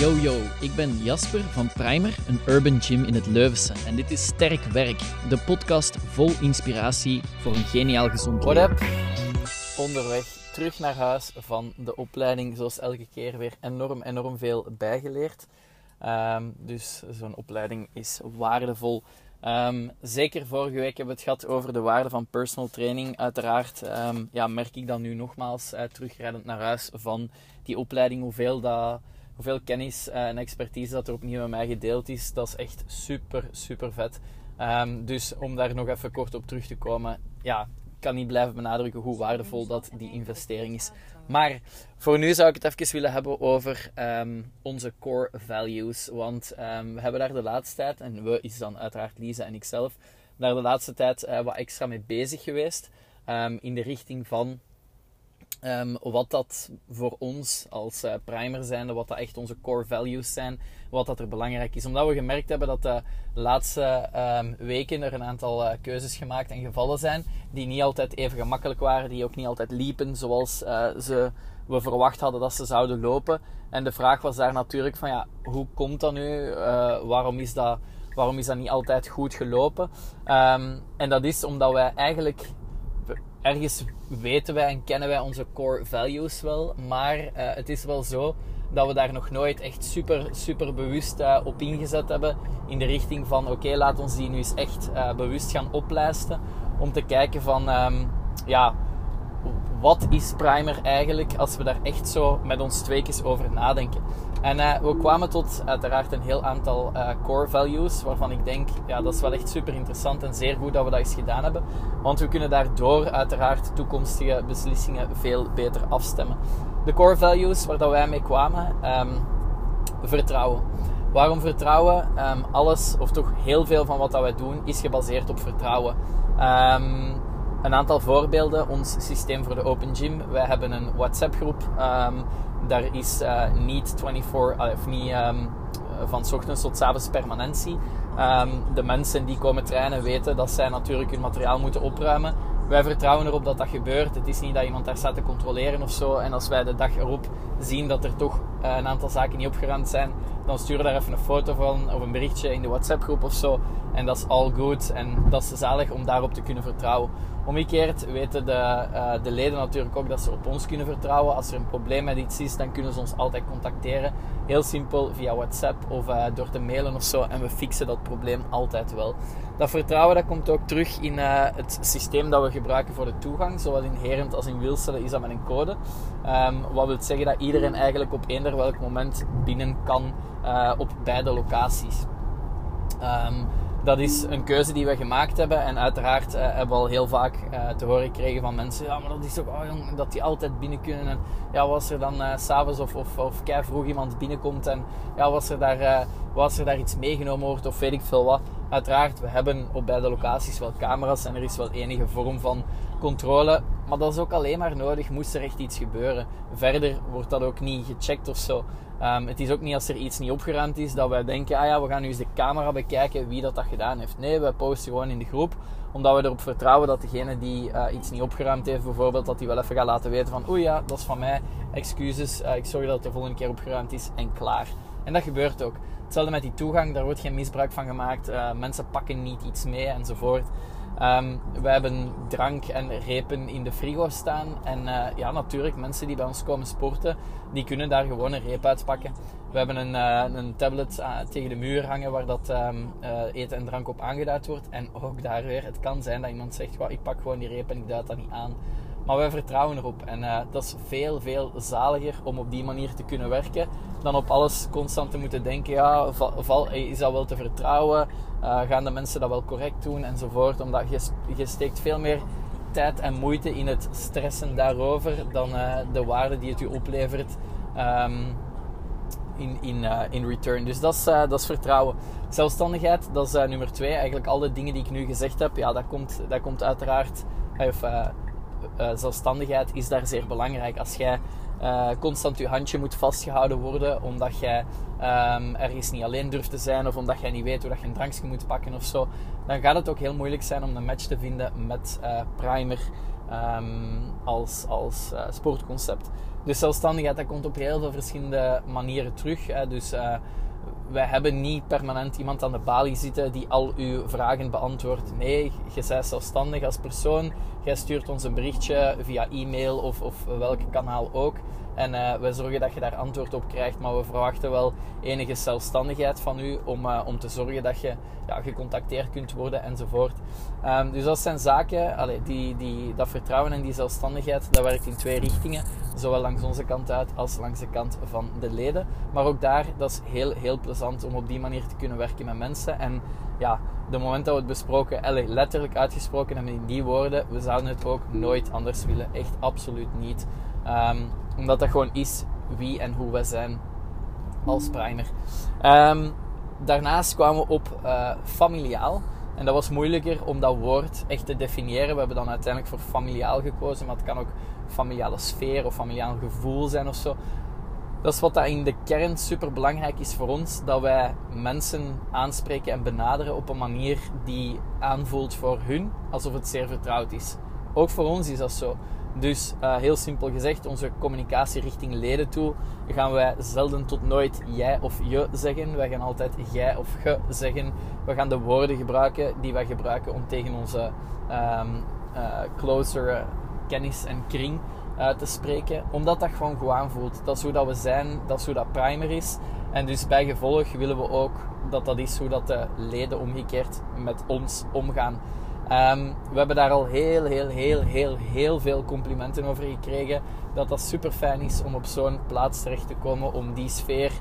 Yo yo, ik ben Jasper van Primer, een urban gym in het Leuvense. En dit is Sterk Werk, de podcast vol inspiratie voor een geniaal gezond What leven. up? Onderweg terug naar huis van de opleiding, zoals elke keer weer enorm, enorm veel bijgeleerd. Ehm, dus zo'n opleiding is waardevol. Ehm, zeker vorige week hebben we het gehad over de waarde van personal training. Uiteraard ehm, ja, merk ik dan nu nogmaals uh, terugrijdend naar huis van die opleiding, hoeveel, dat, hoeveel kennis uh, en expertise dat er opnieuw met mij gedeeld is. Dat is echt super, super vet. Um, dus om daar nog even kort op terug te komen, ja, ik kan niet blijven benadrukken hoe waardevol dat die investering is. Maar voor nu zou ik het even willen hebben over um, onze core values. Want um, we hebben daar de laatste tijd, en we is dan uiteraard Lisa en ikzelf, daar de laatste tijd uh, wat extra mee bezig geweest. In de richting van wat dat voor ons als uh, primer zijn, wat dat echt onze core values zijn, wat dat er belangrijk is. Omdat we gemerkt hebben dat de laatste weken er een aantal uh, keuzes gemaakt en gevallen zijn die niet altijd even gemakkelijk waren, die ook niet altijd liepen zoals uh, ze, we verwacht hadden dat ze zouden lopen. En de vraag was daar natuurlijk van ja, hoe komt dat nu? waarom, is dat, waarom is dat niet altijd goed gelopen? Um, en dat is omdat wij eigenlijk ergens weten wij en kennen wij onze core values wel, maar uh, het is wel zo dat we daar nog nooit echt super, super bewust uh, op ingezet hebben. In de richting van oké, okay, laat ons die nu eens echt uh, bewust gaan oplijsten. Om te kijken van um, ja, wat is primer eigenlijk als we daar echt zo met ons tweekjes over nadenken. En uh, we kwamen tot uiteraard een heel aantal uh, core values, waarvan ik denk, ja, dat is wel echt super interessant en zeer goed dat we dat eens gedaan hebben. Want we kunnen daardoor uiteraard toekomstige beslissingen veel beter afstemmen. De core values waar dat wij mee kwamen, um, vertrouwen. Waarom vertrouwen? Um, alles, of toch heel veel van wat dat wij doen, is gebaseerd op vertrouwen. Um, een aantal voorbeelden. Ons systeem voor de Open Gym. Wij hebben een WhatsApp groep. Um, daar is uh, niet 24, uh, of niet um, van ochtends tot s avonds permanentie. Um, de mensen die komen trainen weten dat zij natuurlijk hun materiaal moeten opruimen. Wij vertrouwen erop dat dat gebeurt. Het is niet dat iemand daar staat te controleren of zo. En als wij de dag erop zien dat er toch uh, een aantal zaken niet opgeruimd zijn, dan sturen we daar even een foto van of een berichtje in de WhatsApp groep of zo. En dat is all good. En dat is zalig om daarop te kunnen vertrouwen. Omgekeerd weten de, uh, de leden natuurlijk ook dat ze op ons kunnen vertrouwen. Als er een probleem met iets is, dan kunnen ze ons altijd contacteren. Heel simpel via WhatsApp of uh, door te mailen of zo. En we fixen dat probleem altijd wel. Dat vertrouwen dat komt ook terug in uh, het systeem dat we gebruiken voor de toegang. Zowel in Herent als in Wilselen is dat met een code. Um, wat wil zeggen dat iedereen eigenlijk op eender welk moment binnen kan op beide locaties. Um, dat is een keuze die we gemaakt hebben. En uiteraard uh, hebben we al heel vaak uh, te horen gekregen van mensen: ja, maar dat is toch, oh jong, dat die altijd binnen kunnen. En ja, was er dan uh, s'avonds of, of, of kei vroeg iemand binnenkomt en ja, was er, daar, was er daar iets meegenomen wordt of weet ik veel wat. Uiteraard, we hebben op beide locaties wel camera's en er is wel enige vorm van controle. Maar dat is ook alleen maar nodig, moest er echt iets gebeuren. Verder wordt dat ook niet gecheckt of zo. Um, het is ook niet als er iets niet opgeruimd is dat wij denken, ah ja, we gaan nu eens de camera bekijken wie dat, dat gedaan heeft. Nee, wij posten gewoon in de groep, omdat we erop vertrouwen dat degene die uh, iets niet opgeruimd heeft, bijvoorbeeld, dat die wel even gaat laten weten van, oei ja, dat is van mij, excuses, uh, ik zorg dat het de volgende keer opgeruimd is en klaar. En dat gebeurt ook. Hetzelfde met die toegang, daar wordt geen misbruik van gemaakt. Uh, mensen pakken niet iets mee enzovoort. Um, we hebben drank en repen in de frigo staan. En uh, ja, natuurlijk, mensen die bij ons komen sporten, die kunnen daar gewoon een reep uitpakken. We hebben een, uh, een tablet uh, tegen de muur hangen waar dat um, eten en drank op aangeduid wordt. En ook daar weer, het kan zijn dat iemand zegt, ik pak gewoon die reep en ik duid dat niet aan. Maar wij vertrouwen erop. En uh, dat is veel, veel zaliger om op die manier te kunnen werken. Dan op alles constant te moeten denken. Ja, val, is dat wel te vertrouwen? Uh, gaan de mensen dat wel correct doen? Enzovoort. Omdat je, je steekt veel meer tijd en moeite in het stressen daarover. Dan de waarde die het u oplevert. Um, in, in, in return. Dus dat is, dat is vertrouwen. Zelfstandigheid, dat is nummer twee. Eigenlijk al de dingen die ik nu gezegd heb, ja, dat komt, dat komt uiteraard... Of, uh, zelfstandigheid is daar zeer belangrijk. Als jij uh, constant je handje moet vastgehouden worden omdat jij um, ergens niet alleen durft te zijn of omdat jij niet weet hoe dat je een drankje moet pakken of zo, dan gaat het ook heel moeilijk zijn om een match te vinden met uh, Primer. ehm, als, als sportconcept. Dus zelfstandigheid dat komt op heel veel verschillende manieren terug. Hè. Dus wij hebben niet permanent iemand aan de balie zitten die al uw vragen beantwoordt. Nee, je bent zelfstandig als persoon. Jij stuurt ons een berichtje via e-mail of, of welk kanaal ook. En uh, wij zorgen dat je daar antwoord op krijgt. Maar we verwachten wel enige zelfstandigheid van u om, uh, om te zorgen dat je ja, gecontacteerd kunt worden enzovoort. Um, dus dat zijn zaken, allee, die, die, dat vertrouwen en die zelfstandigheid, dat werkt in twee richtingen. Zowel langs onze kant uit als langs de kant van de leden. Maar ook daar, dat is heel, heel plezant om op die manier te kunnen werken met mensen. En ja, de moment dat we het besproken, letterlijk uitgesproken hebben in die woorden, we zouden het ook nooit anders willen. Echt absoluut niet. Um, omdat dat gewoon is wie en hoe we zijn als primer. Um, daarnaast kwamen we op uh, familiaal. En dat was moeilijker om dat woord echt te definiëren. We hebben dan uiteindelijk voor familiaal gekozen, maar het kan ook familiale sfeer of familiaal gevoel zijn of zo. Dat is wat dat in de kern super belangrijk is voor ons. Dat wij mensen aanspreken en benaderen op een manier die aanvoelt voor hun alsof het zeer vertrouwd is. Ook voor ons is dat zo. Dus uh, heel simpel gezegd, onze communicatie richting leden toe gaan wij zelden tot nooit jij of je zeggen. Wij gaan altijd jij of ge zeggen. We gaan de woorden gebruiken die wij gebruiken om tegen onze um, uh, closer kennis en kring uh, te spreken. Omdat dat gewoon goed aanvoelt. Dat is hoe dat we zijn, dat is hoe dat primer is. En dus bij gevolg willen we ook dat dat is hoe dat de leden omgekeerd met ons omgaan. Um, we hebben daar al heel, heel, heel, heel, heel veel complimenten over gekregen. Dat dat super fijn is om op zo'n plaats terecht te komen. Om die sfeer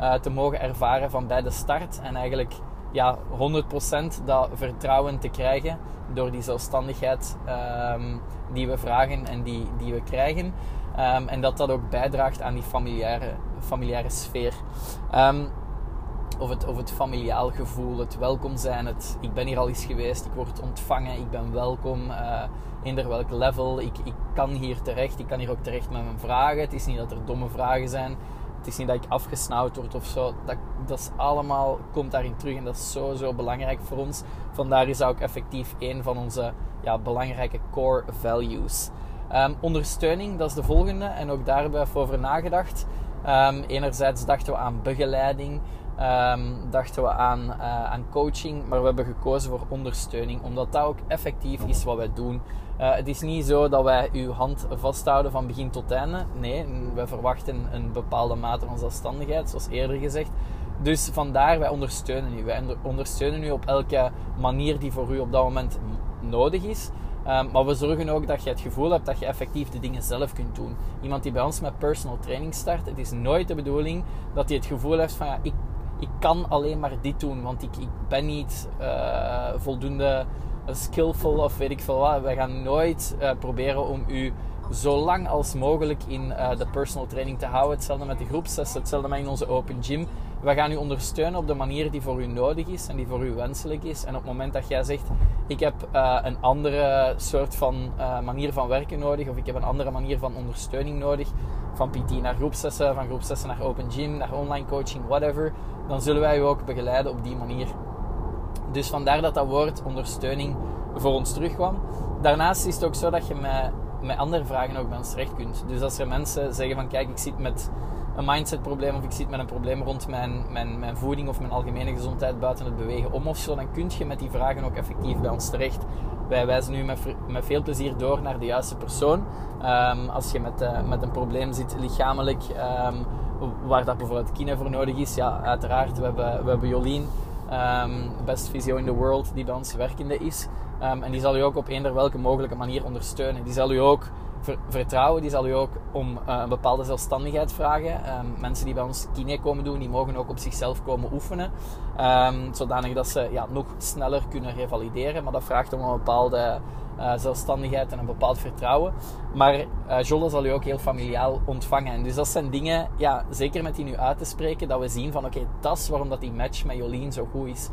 uh, te mogen ervaren van bij de start. En eigenlijk ja, 100% dat vertrouwen te krijgen door die zelfstandigheid um, die we vragen en die, die we krijgen. Um, en dat dat ook bijdraagt aan die familiaire, familiaire sfeer. Of het, of het familiaal gevoel, het welkom zijn, het ik ben hier al eens geweest, ik word ontvangen, ik ben welkom, uh, eender welk level, ik, ik kan hier terecht, ik kan hier ook terecht met mijn vragen. Het is niet dat er domme vragen zijn, het is niet dat ik afgesnauwd word of zo. Dat, dat is allemaal, komt daarin terug en dat is zo, zo belangrijk voor ons. Vandaar is dat ook effectief een van onze ja, belangrijke core values. Um, ondersteuning, dat is de volgende en ook daar hebben we over nagedacht. Um, enerzijds dachten we aan begeleiding, um, dachten we aan, uh, aan coaching, maar we hebben gekozen voor ondersteuning, omdat dat ook effectief is wat wij doen. Uh, het is niet zo dat wij uw hand vasthouden van begin tot einde. Nee, wij verwachten een bepaalde mate van zelfstandigheid, zoals eerder gezegd. Dus vandaar, wij ondersteunen u. Wij ondersteunen u op elke manier die voor u op dat moment nodig is. Um, maar we zorgen ook dat je het gevoel hebt dat je effectief de dingen zelf kunt doen. Iemand die bij ons met personal training start, het is nooit de bedoeling dat hij het gevoel heeft van ja, ik ik kan alleen maar dit doen, want ik, ik ben niet uh, voldoende skillful of weet ik veel wat. Wij gaan nooit uh, proberen om u zo lang als mogelijk in uh, de personal training te houden. Hetzelfde met de groepslessen, hetzelfde met in onze open gym. We gaan u ondersteunen op de manier die voor u nodig is en die voor u wenselijk is. En op het moment dat jij zegt, ik heb een andere soort van manier van werken nodig, of ik heb een andere manier van ondersteuning nodig, van PT naar groepslessen, van groepslessen naar open gym, naar online coaching, whatever, dan zullen wij u ook begeleiden op die manier. Dus vandaar dat dat woord ondersteuning voor ons terugkwam. Daarnaast is het ook zo dat je met, met andere vragen ook bij ons terecht kunt. Dus als er mensen zeggen van kijk, ik zit met een mindset probleem of ik zit met een probleem rond mijn, mijn, mijn voeding of mijn algemene gezondheid buiten het bewegen om of zo, dan kun je met die vragen ook effectief bij ons terecht. Wij wijzen nu met, met veel plezier door naar de juiste persoon. Um, als je met, uh, met een probleem zit lichamelijk, um, waar dat bijvoorbeeld kine voor nodig is, ja, uiteraard. We hebben, we hebben Jolien, um, best fysio in the world, die bij ons werkende is. en die zal u ook op eender welke mogelijke manier ondersteunen. Die zal u ook vertrouwen, die zal u ook om uh, een bepaalde zelfstandigheid vragen. Um, mensen die bij ons kine komen doen, die mogen ook op zichzelf komen oefenen. Um, zodanig dat ze ja, nog sneller kunnen revalideren. Maar dat vraagt om een bepaalde uh, zelfstandigheid en een bepaald vertrouwen. Maar uh, Jolle zal u ook heel familiaal ontvangen. En dus dat zijn dingen, ja, zeker met die nu uit te spreken, dat we zien van oké, dat is waarom dat die match met Jolien zo goed is.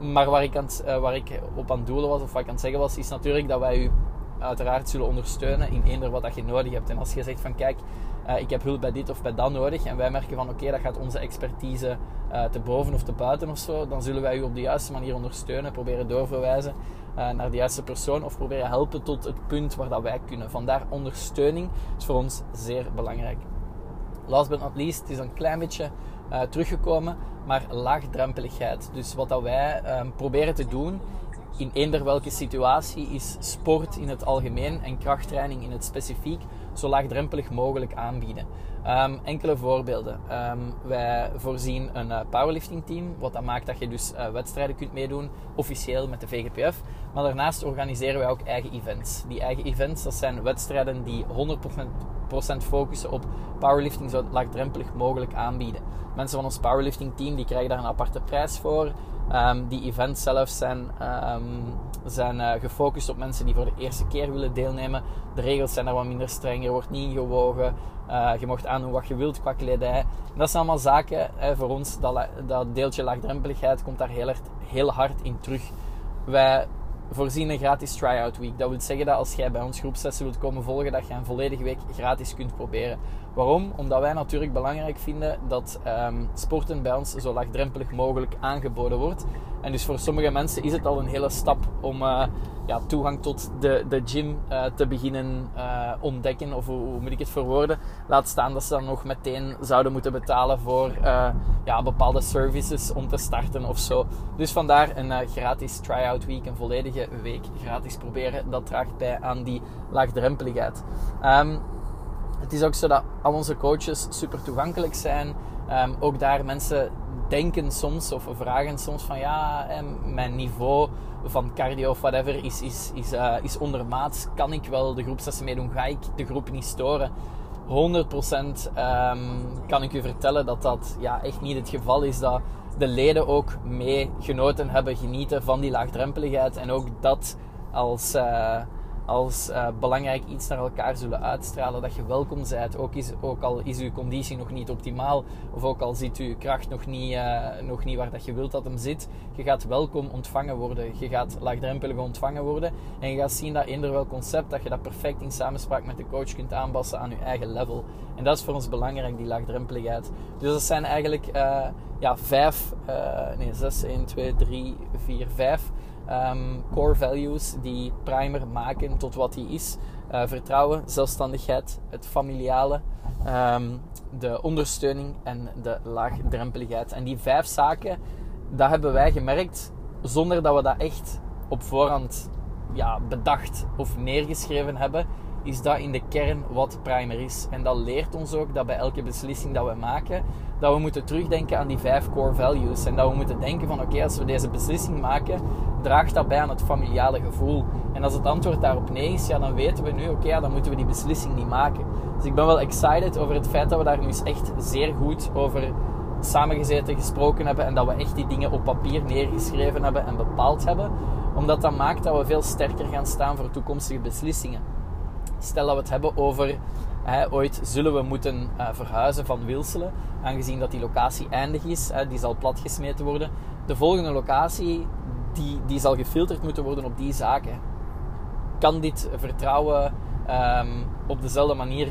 Maar waar ik, aan, waar ik op aan het doelen was, of wat ik aan het zeggen was, is natuurlijk dat wij u uiteraard zullen ondersteunen in eender wat dat je nodig hebt. En als je zegt van kijk, uh, ik heb hulp bij dit of bij dat nodig en wij merken van oké, dat gaat onze expertise uh, te boven of te buiten of zo, dan zullen wij u op de juiste manier ondersteunen, proberen doorverwijzen uh, naar de juiste persoon of proberen helpen tot het punt waar dat wij kunnen. Vandaar ondersteuning is voor ons zeer belangrijk. Last but not least, het is een klein beetje teruggekomen, maar laagdrempeligheid. Dus wat dat wij ehm, proberen te doen in eender welke situatie is sport in het algemeen en krachttraining in het specifiek zo laagdrempelig mogelijk aanbieden. Um, enkele voorbeelden. Um, wij voorzien een uh, powerlifting team, wat dat maakt dat je dus uh, wedstrijden kunt meedoen, officieel met de VGPF. Maar daarnaast organiseren wij ook eigen events. Die eigen events, dat zijn wedstrijden die 100% focussen op powerlifting zo laagdrempelig mogelijk aanbieden. Mensen van ons powerlifting team die krijgen daar een aparte prijs voor. Um, die events zelf zijn, um, zijn uh, gefocust op mensen die voor de eerste keer willen deelnemen. De regels zijn daar wat minder streng, er wordt niet ingewogen. Uh, je mocht aandoen wat je wilt qua kledij. dat zijn allemaal zaken hè, voor ons, dat, dat deeltje laagdrempeligheid komt daar heel, heel hard in terug. Wij voorzien een gratis try-out week. Dat wil zeggen dat als jij bij ons groepslessen wilt komen volgen, dat je een volledige week gratis kunt proberen. Waarom? Omdat wij natuurlijk belangrijk vinden dat um, sporten bij ons zo laagdrempelig mogelijk aangeboden wordt. En dus voor sommige mensen is het al een hele stap om uh, ja, toegang tot de, de gym uh, te beginnen uh, ontdekken. Of hoe, moet ik het verwoorden? Laat staan dat ze dan nog meteen zouden moeten betalen voor ja, bepaalde services om te starten of zo. Dus vandaar een gratis try-out week, een volledige week gratis proberen. Dat draagt bij aan die laagdrempeligheid. Um, het is ook zo dat al onze coaches super toegankelijk zijn. Um, ook daar mensen denken soms of vragen soms van ja, mijn niveau van cardio of whatever is, is, is, uh, is ondermaats. Kan ik wel de groepslessen meedoen? Ga ik de groep niet storen? 100% um, ehm, kan ik u vertellen dat dat ja, echt niet het geval is. Dat de leden ook mee genoten hebben, genieten van die laagdrempeligheid. En ook dat als, uh, als uh, belangrijk iets naar elkaar zullen uitstralen. Dat je welkom bent, ook, is, ook al is uw conditie nog niet optimaal, of ook al zit uw kracht nog niet, uh, nog niet waar dat je wilt dat hem zit. Je gaat welkom ontvangen worden, je gaat laagdrempelig ontvangen worden. En je gaat zien dat eender wel concept, dat je dat perfect in samenspraak met de coach kunt aanpassen aan je eigen level. En dat is voor ons belangrijk, die laagdrempeligheid. Dus dat zijn eigenlijk uh, ja, vijf, nee, zes, 1, 2, 3, 4, vijf um, core values die Primer maken tot wat hij is. Uh, vertrouwen, zelfstandigheid, het familiale, um, de ondersteuning en de laagdrempeligheid. En die vijf zaken, dat hebben wij gemerkt zonder dat we dat echt op voorhand ja, bedacht of neergeschreven hebben, is dat in de kern wat primer is. En dat leert ons ook dat bij elke beslissing dat we maken, dat we moeten terugdenken aan die vijf core values. En dat we moeten denken van oké, als we deze beslissing maken, draagt dat bij aan het familiale gevoel. En als het antwoord daarop nee is, ja, dan weten we nu oké, dan moeten we die beslissing niet maken. Dus ik ben wel excited over het feit dat we daar nu eens echt zeer goed over samengezeten, gesproken hebben en dat we echt die dingen op papier neergeschreven hebben en bepaald hebben. Omdat dat maakt dat we veel sterker gaan staan voor toekomstige beslissingen. Stel dat we het hebben over ooit zullen we moeten uh, verhuizen van Wilselen, aangezien dat die locatie eindig is, die zal platgesmeten worden. De volgende locatie die, die zal gefilterd moeten worden op die zaken. Kan dit vertrouwen um, op dezelfde manier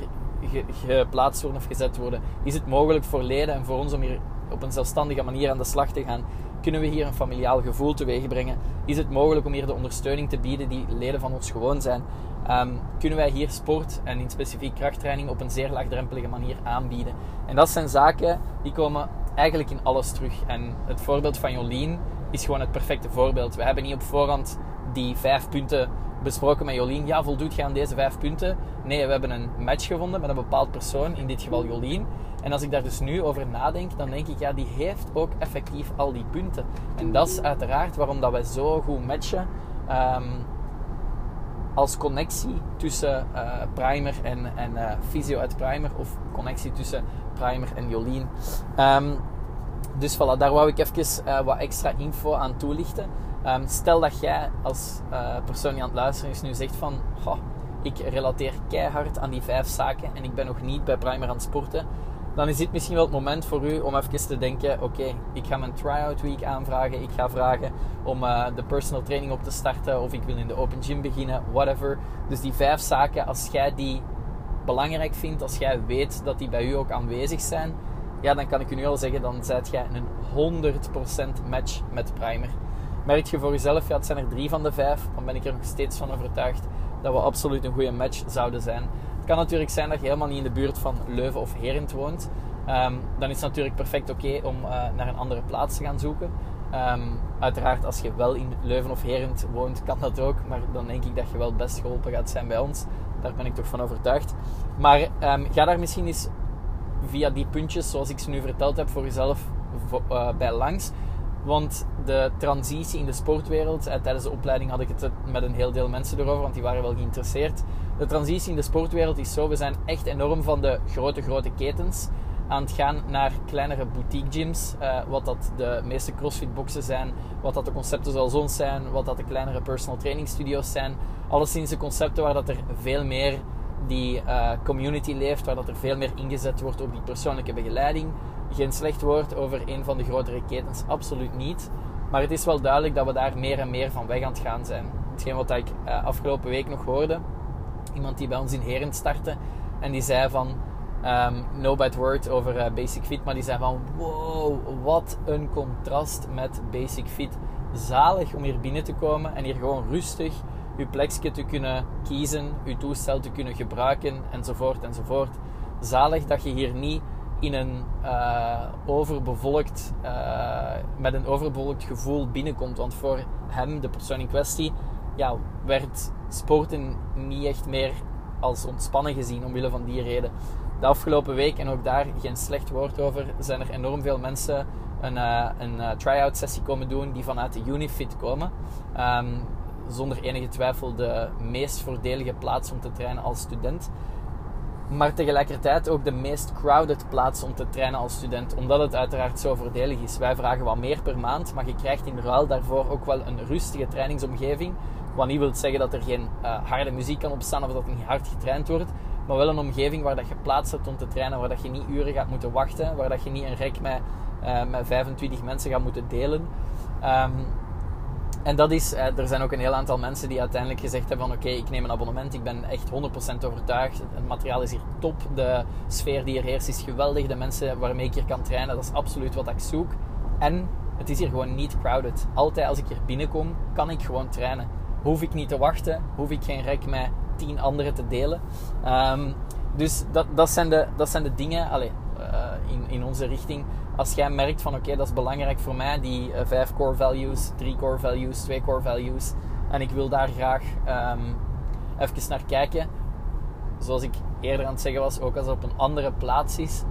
geplaatst worden of gezet worden? Is het mogelijk voor leden en voor ons om hier op een zelfstandige manier aan de slag te gaan? Kunnen we hier een familiaal gevoel teweeg brengen? Is het mogelijk om hier de ondersteuning te bieden die leden van ons gewoon zijn? Um, kunnen wij hier sport en in specifiek krachttraining op een zeer laagdrempelige manier aanbieden? En dat zijn zaken die komen eigenlijk in alles terug. En het voorbeeld van Jolien is gewoon het perfecte voorbeeld. We hebben niet op voorhand die vijf punten besproken met Jolien. Ja, voldoet je aan deze vijf punten? Nee, we hebben een match gevonden met een bepaald persoon, in dit geval Jolien. En als ik daar dus nu over nadenk, dan denk ik, ja, die heeft ook effectief al die punten. En dat is uiteraard waarom dat wij zo goed matchen. Um, als connectie tussen uh, Primer en, en uh, uit Primer, of connectie tussen Primer en Jolien. Um, dus voilà, daar wou ik even uh, wat extra info aan toelichten. Um, stel dat jij als persoon die aan het luisteren is nu zegt van... ik relateer keihard aan die vijf zaken en ik ben nog niet bij Primer aan het sporten. dan is dit misschien wel het moment voor u om even te denken: oké, ik ga mijn tryout week aanvragen. Ik ga vragen om uh, de personal training op te starten. Of ik wil in de open gym beginnen, whatever. Dus die vijf zaken, als jij die belangrijk vindt, als jij weet dat die bij u ook aanwezig zijn, ja, dan kan ik u nu al zeggen: dan zijt jij een 100% match met Primer. Merk je voor jezelf, ja, het zijn er drie van de vijf, dan ben ik er nog steeds van overtuigd dat we absoluut een goede match zouden zijn. Het kan natuurlijk zijn dat je helemaal niet in de buurt van Leuven of Herent woont. Ehm, dan is het natuurlijk perfect oké om uh, naar een andere plaats te gaan zoeken. Um, uiteraard, als je wel in Leuven of Herent woont, kan dat ook. Maar dan denk ik dat je wel best geholpen gaat zijn bij ons. Daar ben ik toch van overtuigd. Maar um, ga daar misschien eens via die puntjes, zoals ik ze nu verteld heb, voor jezelf uh, bij langs. Want de transitie in de sportwereld, eh, tijdens de opleiding had ik het met een heel deel mensen erover, want die waren wel geïnteresseerd. De transitie in de sportwereld is zo, we zijn echt enorm van de grote, grote ketens aan het gaan naar kleinere boutique gyms. Uh, wat dat de meeste crossfit boxen zijn, wat dat de concepten zoals ons zijn, wat dat de kleinere personal training studio's zijn. Alleszins de concepten waar dat er veel meer die community leeft, waar dat er veel meer ingezet wordt op die persoonlijke begeleiding. Geen slecht woord over een van de grotere ketens, absoluut niet. Maar het is wel duidelijk dat we daar meer en meer van weg aan het gaan zijn. Hetgeen wat ik uh, afgelopen week nog hoorde, iemand die bij ons in Heren startte en die zei van um, no bad word over uh, Basic Fit, maar die zei van wow, wat een contrast met Basic Fit. Zalig om hier binnen te komen en hier gewoon rustig uw plekje te kunnen kiezen, uw toestel te kunnen gebruiken enzovoort enzovoort. Zalig dat je hier niet in een uh, overbevolkt, uh, met een overbevolkt gevoel binnenkomt. Want voor hem, de persoon in kwestie, ja, werd sporten niet echt meer als ontspannen gezien omwille van die reden. De afgelopen week, en ook daar geen slecht woord over, zijn er enorm veel mensen een, uh, een try-out sessie komen doen die vanuit de Unifit komen. Um, zonder enige twijfel de meest voordelige plaats om te trainen als student. Maar tegelijkertijd ook de meest crowded plaats om te trainen als student, omdat het uiteraard zo voordelig is. Wij vragen wat meer per maand, maar je krijgt in ruil daarvoor ook wel een rustige trainingsomgeving. Wat niet wil zeggen dat er geen uh, harde muziek kan opstaan of dat niet hard getraind wordt. Maar wel een omgeving waar dat je plaats hebt om te trainen, waar dat je niet uren gaat moeten wachten, waar dat je niet een rek met, uh, met 25 mensen gaat moeten delen. Um, en dat is, eh, er zijn ook een heel aantal mensen die uiteindelijk gezegd hebben van oké, ik neem een abonnement, ik ben echt 100% overtuigd. Het materiaal is hier top, de sfeer die hier heerst is geweldig, de mensen waarmee ik hier kan trainen, dat is absoluut wat ik zoek. En het is hier gewoon niet crowded. Altijd als ik hier binnenkom, kan ik gewoon trainen. Hoef ik niet te wachten, hoef ik geen rek met tien anderen te delen. Um, dus dat, dat, zijn de, dat zijn de dingen allez, uh, in, in onze richting als jij merkt van oké, dat is belangrijk voor mij, die uh, vijf core values, drie core values, twee core values, en ik wil daar graag um, even naar kijken, zoals ik eerder aan het zeggen was, ook als het op een andere plaats is,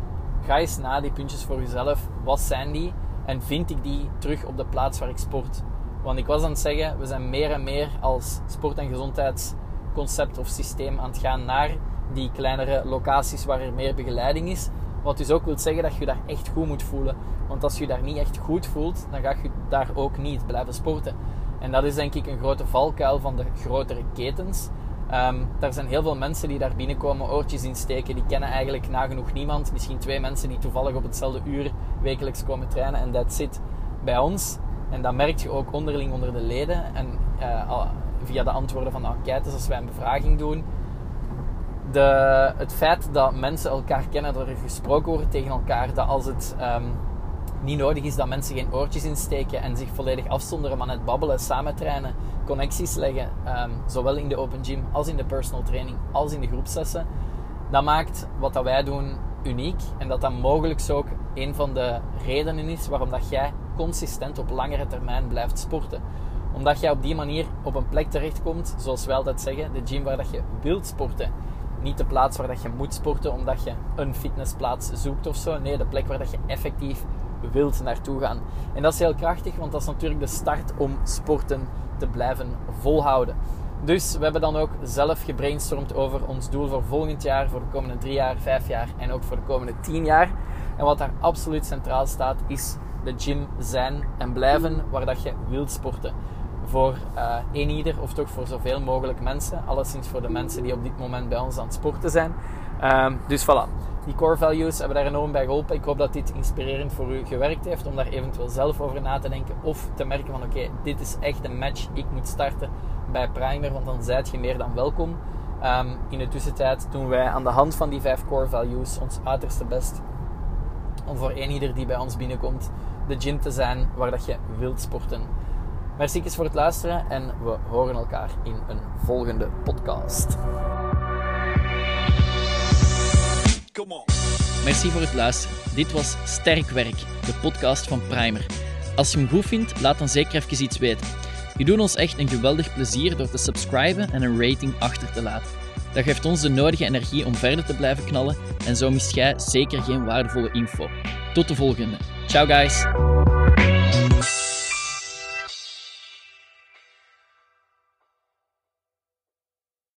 ga eens na die puntjes voor jezelf. Wat zijn die? En vind ik die terug op de plaats waar ik sport? Want ik was aan het zeggen, we zijn meer en meer als sport- en gezondheidsconcept of systeem aan het gaan naar die kleinere locaties waar er meer begeleiding is. Wat dus ook wil zeggen dat je daar echt goed moet voelen. Want als je daar niet echt goed voelt, dan ga je daar ook niet blijven sporten. En dat is denk ik een grote valkuil van de grotere ketens. Um, er zijn heel veel mensen die daar binnenkomen, oortjes insteken. Die kennen eigenlijk nagenoeg niemand. Misschien twee mensen die toevallig op hetzelfde uur wekelijks komen trainen. En dat zit bij ons. En dat merk je ook onderling onder de leden. En uh, via de antwoorden van de enquêtes als wij een bevraging doen het feit dat mensen elkaar kennen, dat er gesproken wordt tegen elkaar, dat als het um, niet nodig is dat mensen geen oortjes insteken en zich volledig afzonderen, maar net babbelen, samen trainen, connecties leggen, um, zowel in de open gym als in de personal training, als in de groepslessen, dat maakt wat dat wij doen uniek en dat dat mogelijk ook een van de redenen is waarom dat jij consistent op langere termijn blijft sporten. Omdat jij op die manier op een plek terechtkomt, zoals wij altijd zeggen, de gym waar dat je wilt sporten niet de plaats waar dat je moet sporten omdat je een fitnessplaats zoekt of zo. Nee, de plek waar dat je effectief wilt naartoe gaan. En dat is heel krachtig, want dat is natuurlijk de start om sporten te blijven volhouden. Dus we hebben dan ook zelf gebrainstormd over ons doel voor volgend jaar, voor de komende drie jaar, vijf jaar en ook voor de komende tien jaar. En wat daar absoluut centraal staat, is de gym zijn en blijven waar dat je wilt sporten voor uh, een ieder of toch voor zoveel mogelijk mensen. Alleszins voor de mensen die op dit moment bij ons aan het sporten zijn. Um, dus voilà. Die core values hebben daar enorm bij geholpen. Ik hoop dat dit inspirerend voor u gewerkt heeft om daar eventueel zelf over na te denken of te merken van oké, dit is echt een match. Ik moet starten bij Primer, want dan zijt je meer dan welkom. Ehm, in de tussentijd doen wij aan de hand van die vijf core values ons uiterste best om voor een ieder die bij ons binnenkomt de gym te zijn waar dat je wilt sporten. Merci voor het luisteren en we horen elkaar in een volgende podcast. Merci voor het luisteren. Dit was Sterk Werk, de podcast van Primer. Als je hem goed vindt, laat dan zeker even iets weten. Je doet ons echt een geweldig plezier door te subscriben en een rating achter te laten. Dat geeft ons de nodige energie om verder te blijven knallen en zo mist jij zeker geen waardevolle info. Tot de volgende. Ciao guys!